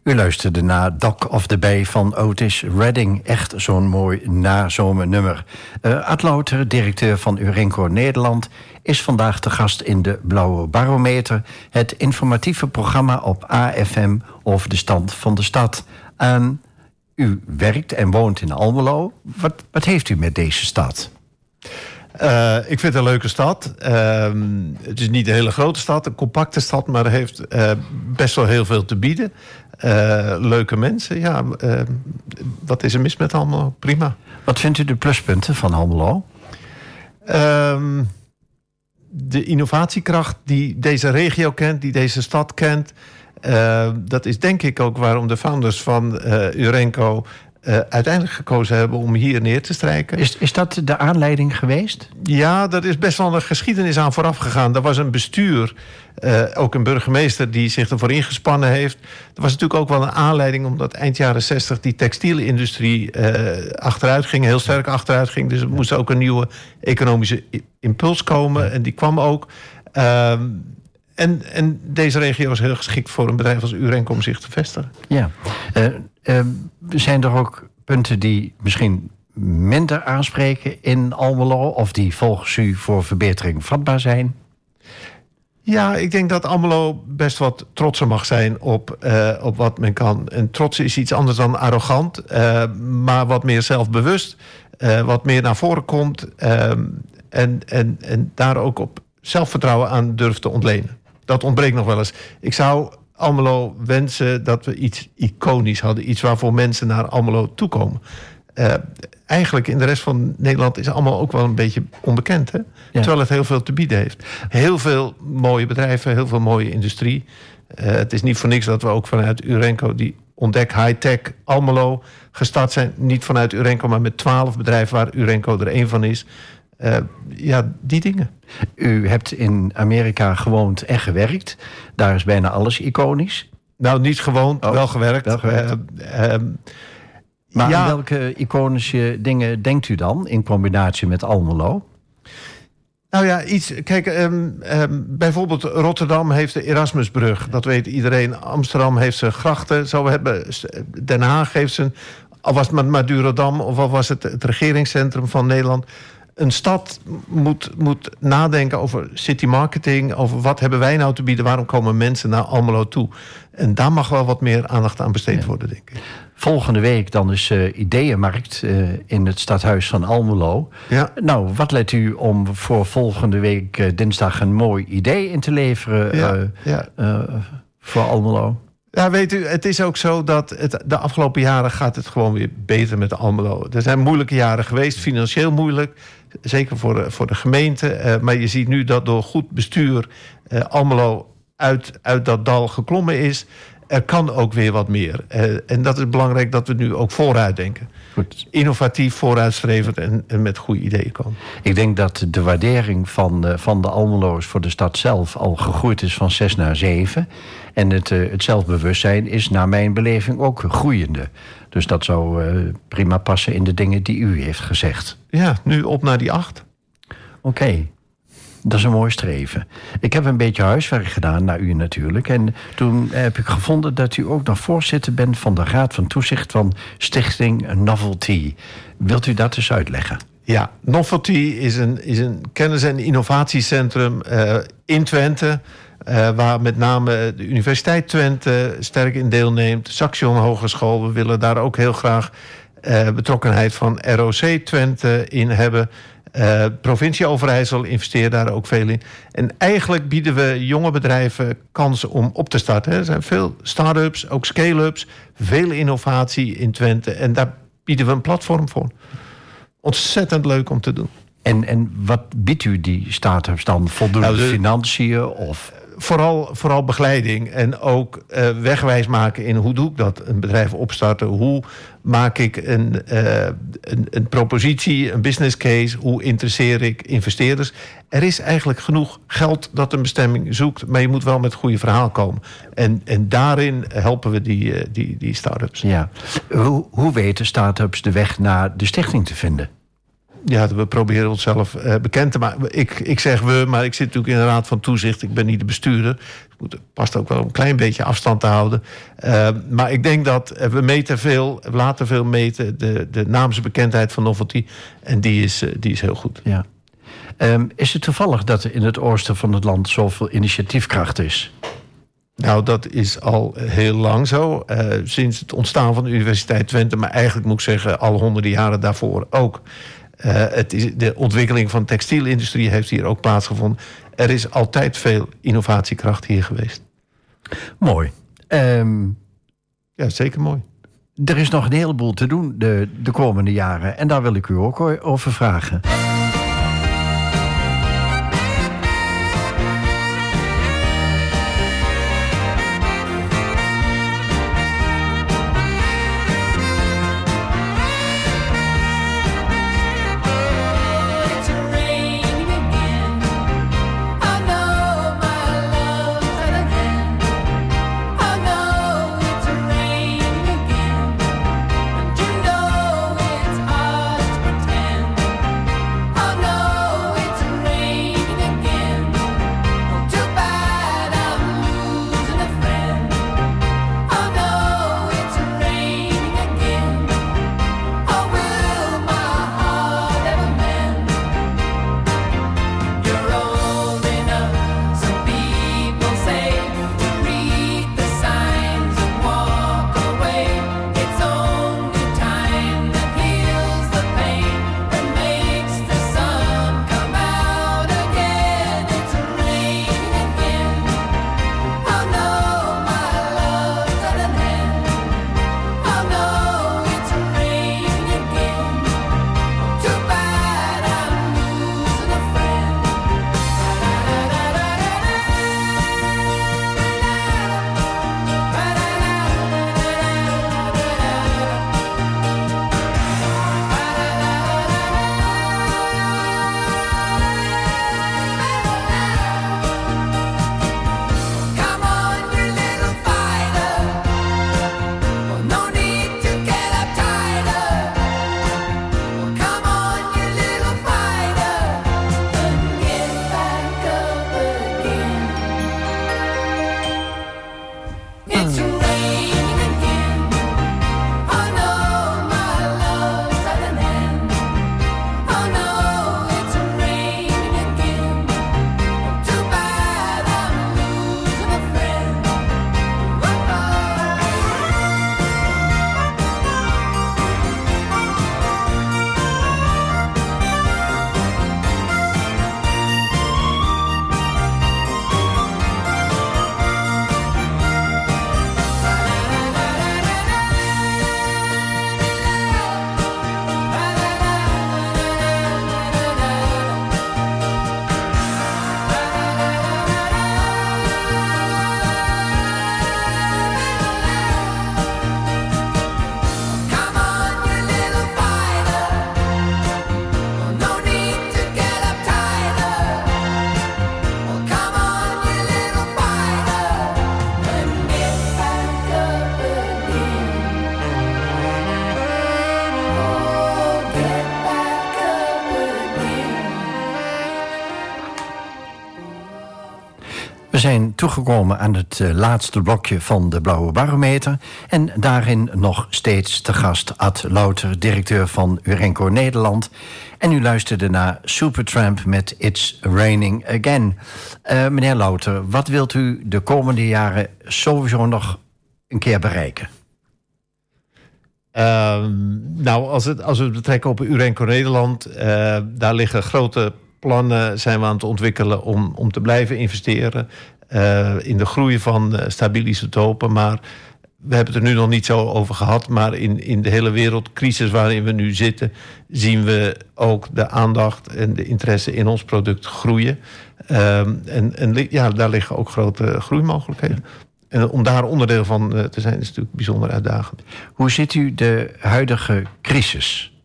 U luisterde naar Dock of the Bay van Otis Redding. Echt zo'n mooi nazomernummer. Uh, Ad Louter, directeur van Urenco Nederland... is vandaag te gast in de Blauwe Barometer... het informatieve programma op AFM over de stand van de stad. U werkt en woont in Almelo. Wat, wat heeft u met deze stad? Uh, ik vind het een leuke stad. Uh, het is niet een hele grote stad, een compacte stad, maar heeft uh, best wel heel veel te bieden. Uh, leuke mensen, ja. wat is er mis met Almelo? Prima. Wat vindt u de pluspunten van Almelo? Ehm, de innovatiekracht die deze regio kent, die deze stad kent. dat is denk ik ook waarom de founders van Urenco uh, uiteindelijk gekozen hebben om hier neer te strijken. Is, is dat de aanleiding geweest? Ja, er is best wel een geschiedenis aan vooraf gegaan. Er was een bestuur, uh, ook een burgemeester die zich ervoor ingespannen heeft. Er was natuurlijk ook wel een aanleiding omdat eind jaren 60 die textielindustrie uh, achteruit ging, heel sterk achteruit ging. Dus er moest ook een nieuwe economische impuls komen en die kwam ook. Ehm, en, en deze regio is heel geschikt voor een bedrijf als Urenco om zich te vestigen. Ja. Uh, uh, zijn er ook punten die misschien minder aanspreken in Almelo... of die volgens u voor verbetering vatbaar zijn? Ja, ik denk dat Almelo best wat trotser mag zijn op, uh, op wat men kan. En trots is iets anders dan arrogant, maar wat meer zelfbewust. wat meer naar voren komt ehm, en, en, en daar ook op zelfvertrouwen aan durft te ontlenen dat ontbreekt nog wel eens. Ik zou Almelo wensen dat we iets iconisch hadden. Iets waarvoor mensen naar Almelo toekomen. Uh, eigenlijk in de rest van Nederland is allemaal ook wel een beetje onbekend. Hè? Terwijl het heel veel te bieden heeft. Heel veel mooie bedrijven, heel veel mooie industrie. Uh, het is niet voor niks dat we ook vanuit Urenco die ontdek high-tech Almelo gestart zijn. Niet vanuit Urenco, maar met twaalf bedrijven waar Urenco er één van is. Uh, ja, die dingen. U hebt in Amerika gewoond en gewerkt. Daar is bijna alles iconisch. Nou, niet gewoond, oh, wel gewerkt. Wel gewerkt. Uh, uh, maar ja. aan welke iconische dingen denkt u dan in combinatie met Almelo? Nou ja, iets. Kijk, um, um, bijvoorbeeld Rotterdam heeft de Erasmusbrug. Dat weet iedereen. Amsterdam heeft zijn grachten. Zo hebben Den Haag heeft zijn. Al was het Madurodam of al was het het regeringscentrum van Nederland een stad moet, moet nadenken over city marketing. Over wat hebben wij nou te bieden? Waarom komen mensen naar Almelo toe? En daar mag wel wat meer aandacht aan besteed ja. worden, denk ik. Volgende week dan is uh, Ideeënmarkt uh, in het stadhuis van Almelo. Ja. Nou, wat let u om voor volgende week uh, dinsdag een mooi idee in te leveren ja. Ja. voor Almelo? Ja, weet u, het is ook zo dat het, de afgelopen jaren gaat het gewoon weer beter met Almelo. Er zijn moeilijke jaren geweest, financieel moeilijk. Zeker voor de, voor de gemeente. Uh, maar je ziet nu dat door goed bestuur uh, Almelo uit, uit dat dal geklommen is. Er kan ook weer wat meer. Uh, en dat is belangrijk dat we nu ook vooruit denken. Goed. Innovatief, vooruitstrevend en, en, met goede ideeën komen. Ik denk dat de waardering van de, van de Almelo's voor de stad zelf al gegroeid is van 6 naar 7. En het, het zelfbewustzijn is naar mijn beleving ook groeiende. Dus dat zou uh, prima passen in de dingen die u heeft gezegd. Ja, nu op naar die acht. Oké, okay. dat is een mooi streven. Ik heb een beetje huiswerk gedaan naar u natuurlijk. En toen heb ik gevonden dat u ook nog voorzitter bent van de Raad van Toezicht van Stichting Novelty. Wilt u dat eens uitleggen? Ja, Novelty is een, is een kennis- en innovatiecentrum eh, in Twente. Eh, waar met name de Universiteit Twente sterk in deelneemt. Saxion Hogeschool, we willen daar ook heel graag eh, betrokkenheid van ROC Twente in hebben. Eh, provincie Overijssel investeert daar ook veel in. En eigenlijk bieden we jonge bedrijven kansen om op te starten. Er zijn veel start-ups, ook scale-ups, veel innovatie in Twente. En daar bieden we een platform voor. Ontzettend leuk om te doen. En, en wat biedt u die start-ups dan? Voldoende Nou, de- financiën? Of... Vooral, vooral begeleiding en ook eh, wegwijs maken in hoe doe ik dat, een bedrijf opstarten. Hoe maak ik een, eh, een, een propositie, een business case, hoe interesseer ik investeerders. Er is eigenlijk genoeg geld dat een bestemming zoekt, maar je moet wel met het goede verhaal komen. En, en daarin helpen we die, eh, die, die start-ups. Ja. Hoe, hoe weten start-ups de weg naar de stichting te vinden? Ja, we proberen onszelf eh, bekend te maken. Ik, ik zeg we, maar ik zit natuurlijk in de raad van toezicht. Ik ben niet de bestuurder. Het past ook wel een klein beetje afstand te houden. Eh, maar ik denk dat eh, we meten veel, we laten veel meten. De, de naamsbekendheid van Novelty. En die is, die is heel goed. Ja. Ehm, is het toevallig dat er in het oosten van het land zoveel initiatiefkracht is? Nou, dat is al heel lang zo. Sinds het ontstaan van de Universiteit Twente, maar eigenlijk moet ik zeggen, al honderden jaren daarvoor ook. Eh, het is, de ontwikkeling van de textielindustrie heeft hier ook plaatsgevonden. Er is altijd veel innovatiekracht hier geweest. Mooi. Ehm, Ja, zeker mooi. er is nog een heleboel te doen de, de komende jaren. En daar wil ik u ook over vragen. Zijn toegekomen aan het eh, laatste blokje van de Blauwe Barometer. En daarin nog steeds te gast Ad Louter, directeur van Urenco Nederland. En u luisterde naar Supertramp met It's Raining Again. Eh, meneer Louter, wat wilt u de komende jaren sowieso nog een keer bereiken? Ehm, nou, als, het, als we het betrekken op Urenco Nederland, eh, daar liggen grote plannen zijn we aan het ontwikkelen om, om te blijven investeren in de groei van eh, stabiele isotopen. Maar we hebben het er nu nog niet zo over gehad. Maar in, in de hele wereldcrisis waarin we nu zitten, zien we ook de aandacht en de interesse in ons product groeien. Ehm, en en ja, daar liggen ook grote groeimogelijkheden. En om daar onderdeel van eh, te zijn, is natuurlijk bijzonder uitdagend. Hoe ziet u de huidige crisis?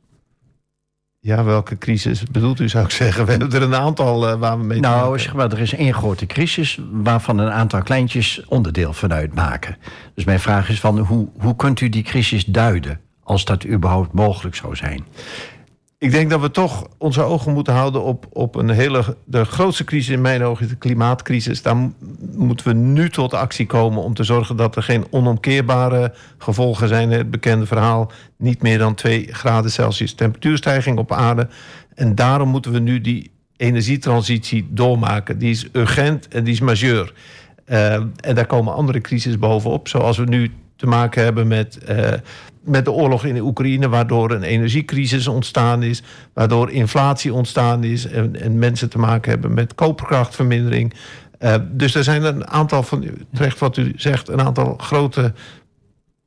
Ja, welke crisis bedoelt u, zou ik zeggen? We hebben er een aantal eh, waar we mee te maken Nou, zeg maar, er is één grote crisis waarvan een aantal kleintjes onderdeel van uitmaken. Dus mijn vraag is van hoe, hoe kunt u die crisis duiden, als dat überhaupt mogelijk zou zijn? Ik denk dat we toch onze ogen moeten houden op, op een hele. De grootste crisis in mijn ogen is de klimaatcrisis. Daar mo- moeten we nu tot actie komen om te zorgen dat er geen onomkeerbare gevolgen zijn. Het bekende verhaal: niet meer dan 2 graden Celsius temperatuurstijging op aarde. En daarom moeten we nu die energietransitie doormaken. Die is urgent en die is majeur. Eh, en daar komen andere crises bovenop, zoals we nu te maken hebben met, eh, met de oorlog in de Oekraïne, waardoor een energiecrisis ontstaan is, waardoor inflatie ontstaan is en, en mensen te maken hebben met koopkrachtvermindering. Eh, dus er zijn een aantal van, terecht wat u zegt, een aantal grote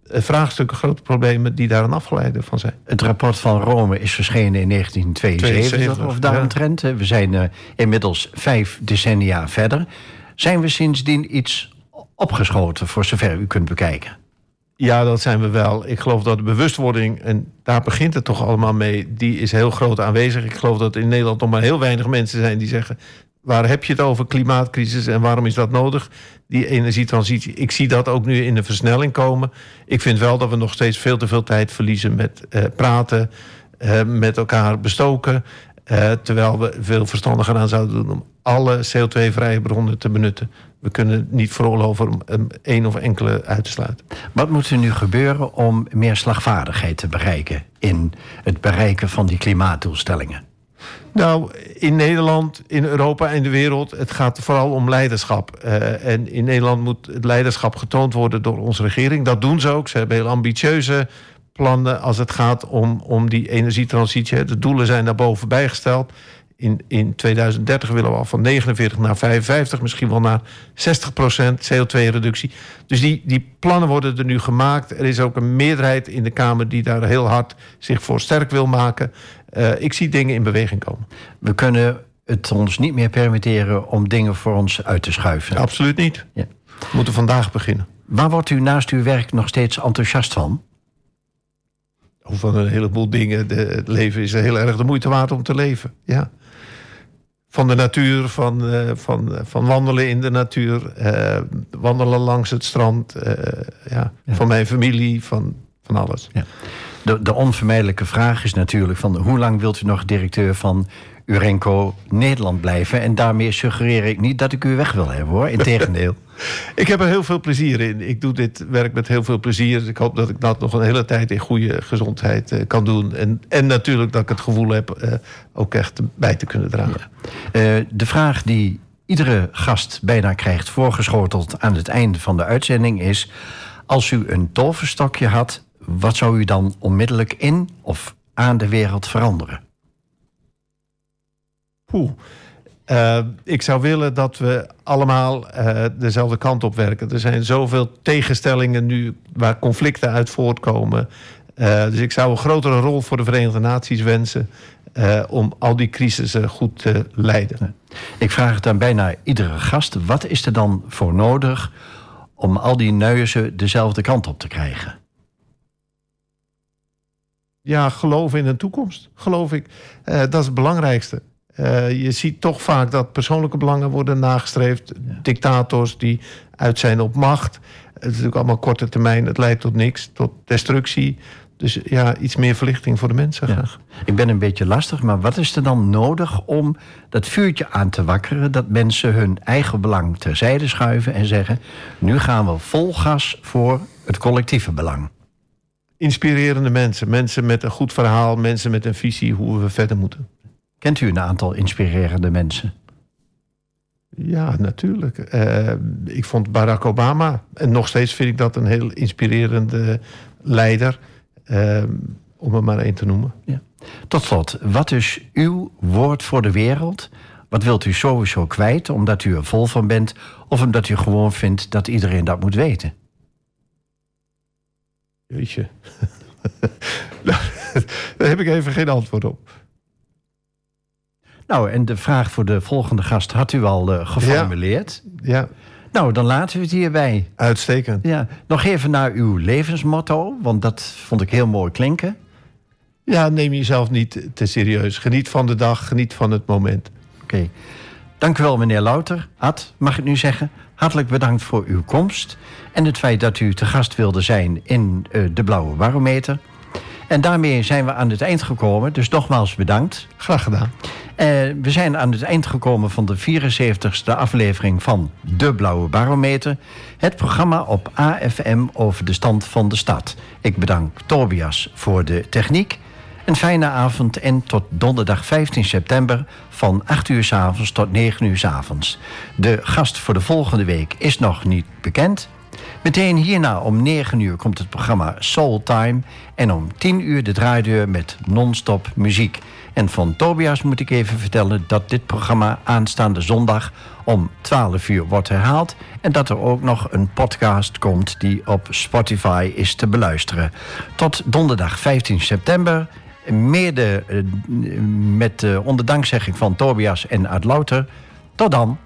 eh, vraagstukken, grote problemen die daar een afgeleide van zijn. Het rapport van Rome is verschenen in 1972 72, of daaromtrent. hè. We zijn inmiddels vijf decennia verder. Zijn we sindsdien iets opgeschoten, voor zover u kunt bekijken? Ja, dat zijn we wel. Ik geloof dat de bewustwording, en daar begint het toch allemaal mee, die is heel groot aanwezig. Ik geloof dat in Nederland nog maar heel weinig mensen zijn die zeggen: waar heb je het over klimaatcrisis en waarom is dat nodig? Die energietransitie. Ik zie dat ook nu in de versnelling komen. Ik vind wel dat we nog steeds veel te veel tijd verliezen met eh, praten, eh, met elkaar bestoken. Eh, terwijl we veel verstandiger aan zouden doen om alle CO2-vrije bronnen te benutten. We kunnen niet veroorloven om één of enkele uit te sluiten. Wat moet er nu gebeuren om meer slagvaardigheid te bereiken in het bereiken van die klimaatdoelstellingen? Nou, in Nederland, in Europa en de wereld, het gaat vooral om leiderschap. Eh, en in Nederland moet het leiderschap getoond worden door onze regering. Dat doen ze ook. Ze hebben heel ambitieuze plannen als het gaat om, om die energietransitie. De doelen zijn daarboven bijgesteld. In, in 2030 willen we al van 49 naar 55, misschien wel naar 60 procent CO2-reductie. Dus die, die plannen worden er nu gemaakt. Er is ook een meerderheid in de Kamer die daar heel hard zich voor sterk wil maken. Eh, ik zie dingen in beweging komen. We kunnen het ons niet meer permitteren om dingen voor ons uit te schuiven. Absoluut niet. Ja. We moeten vandaag beginnen. Waar wordt u naast uw werk nog steeds enthousiast van? Of van een heleboel dingen. De, het leven is heel erg de moeite waard om te leven. Ja. Van de natuur, van, eh, van, van wandelen in de natuur, eh, wandelen langs het strand. eh, ja. Van mijn familie, van, van alles. De, de onvermijdelijke vraag is natuurlijk van hoe lang wilt u nog directeur van Urenco Nederland blijven? En daarmee suggereer ik niet dat ik u weg wil hebben hoor. Integendeel. [LAUGHS] Ik heb er heel veel plezier in. Ik doe dit werk met heel veel plezier. Dus ik hoop dat ik dat nog een hele tijd in goede gezondheid eh, kan doen. En, en natuurlijk dat ik het gevoel heb eh, ook echt bij te kunnen dragen. Eh, de vraag die iedere gast bijna krijgt voorgeschoteld aan het einde van de uitzending is: als u een toverstokje had, wat zou u dan onmiddellijk in of aan de wereld veranderen? Eh, ik zou willen dat we allemaal eh, dezelfde kant op werken. Er zijn zoveel tegenstellingen nu waar conflicten uit voortkomen. Eh, dus ik zou een grotere rol voor de Verenigde Naties wensen om al die crisissen goed te leiden. Ik vraag het aan bijna iedere gast: wat is er dan voor nodig om al die neuzen dezelfde kant op te krijgen? Ja, geloof in een toekomst, geloof ik. Dat is het belangrijkste. Eh, je ziet toch vaak dat persoonlijke belangen worden nagestreefd. Dictators die uit zijn op macht. Het is natuurlijk allemaal korte termijn. Het leidt tot niks, tot destructie. Dus ja, iets meer verlichting voor de mensen Ja. graag. Ik ben een beetje lastig, maar wat is er dan nodig om dat vuurtje aan te wakkeren? Dat mensen hun eigen belang terzijde schuiven en zeggen: nu gaan we vol gas voor het collectieve belang. Inspirerende mensen. Mensen met een goed verhaal. Mensen met een visie hoe we verder moeten. Kent u een aantal inspirerende mensen? Ja, natuurlijk. Eh, ik vond Barack Obama, en nog steeds vind ik dat een heel inspirerende leider, eh, om er maar één te noemen. Tot slot, wat is uw woord voor de wereld? Wat wilt u sowieso kwijt omdat u er vol van bent, of omdat u gewoon vindt dat iedereen dat moet weten? Jeetje. [LAUGHS] Daar heb ik even geen antwoord op. Nou, en de vraag voor de volgende gast had u al eh, geformuleerd. Ja, Nou, dan laten we het hierbij. uitstekend. Ja, nog even naar uw levensmotto, want dat vond ik heel mooi klinken. Ja, neem jezelf niet te serieus. Geniet van de dag, geniet van het moment. Oké. Dank u wel, meneer Louter. Ad, mag ik nu zeggen? Hartelijk bedankt voor uw komst. En het feit dat u te gast wilde zijn in eh, de Blauwe Barometer. En daarmee zijn we aan het eind gekomen. Dus nogmaals bedankt. Graag gedaan. Eh, we zijn aan het eind gekomen van de 74ste aflevering van De Blauwe Barometer. Het programma op AFM over de stand van de stad. Ik bedank Tobias voor de techniek. Een fijne avond en tot donderdag 15 september van 8 uur s avonds tot 9 uur s avonds. De gast voor de volgende week is nog niet bekend. Meteen hierna om 9 uur komt het programma Soul Time. En om 10 uur de draaideur met non-stop muziek. En van Tobias moet ik even vertellen dat dit programma aanstaande zondag om 12 uur wordt herhaald. En dat er ook nog een podcast komt die op Spotify is te beluisteren. Tot donderdag 15 september. Mede eh, met de onderdankzegging van Tobias en Ad Louter. Tot dan.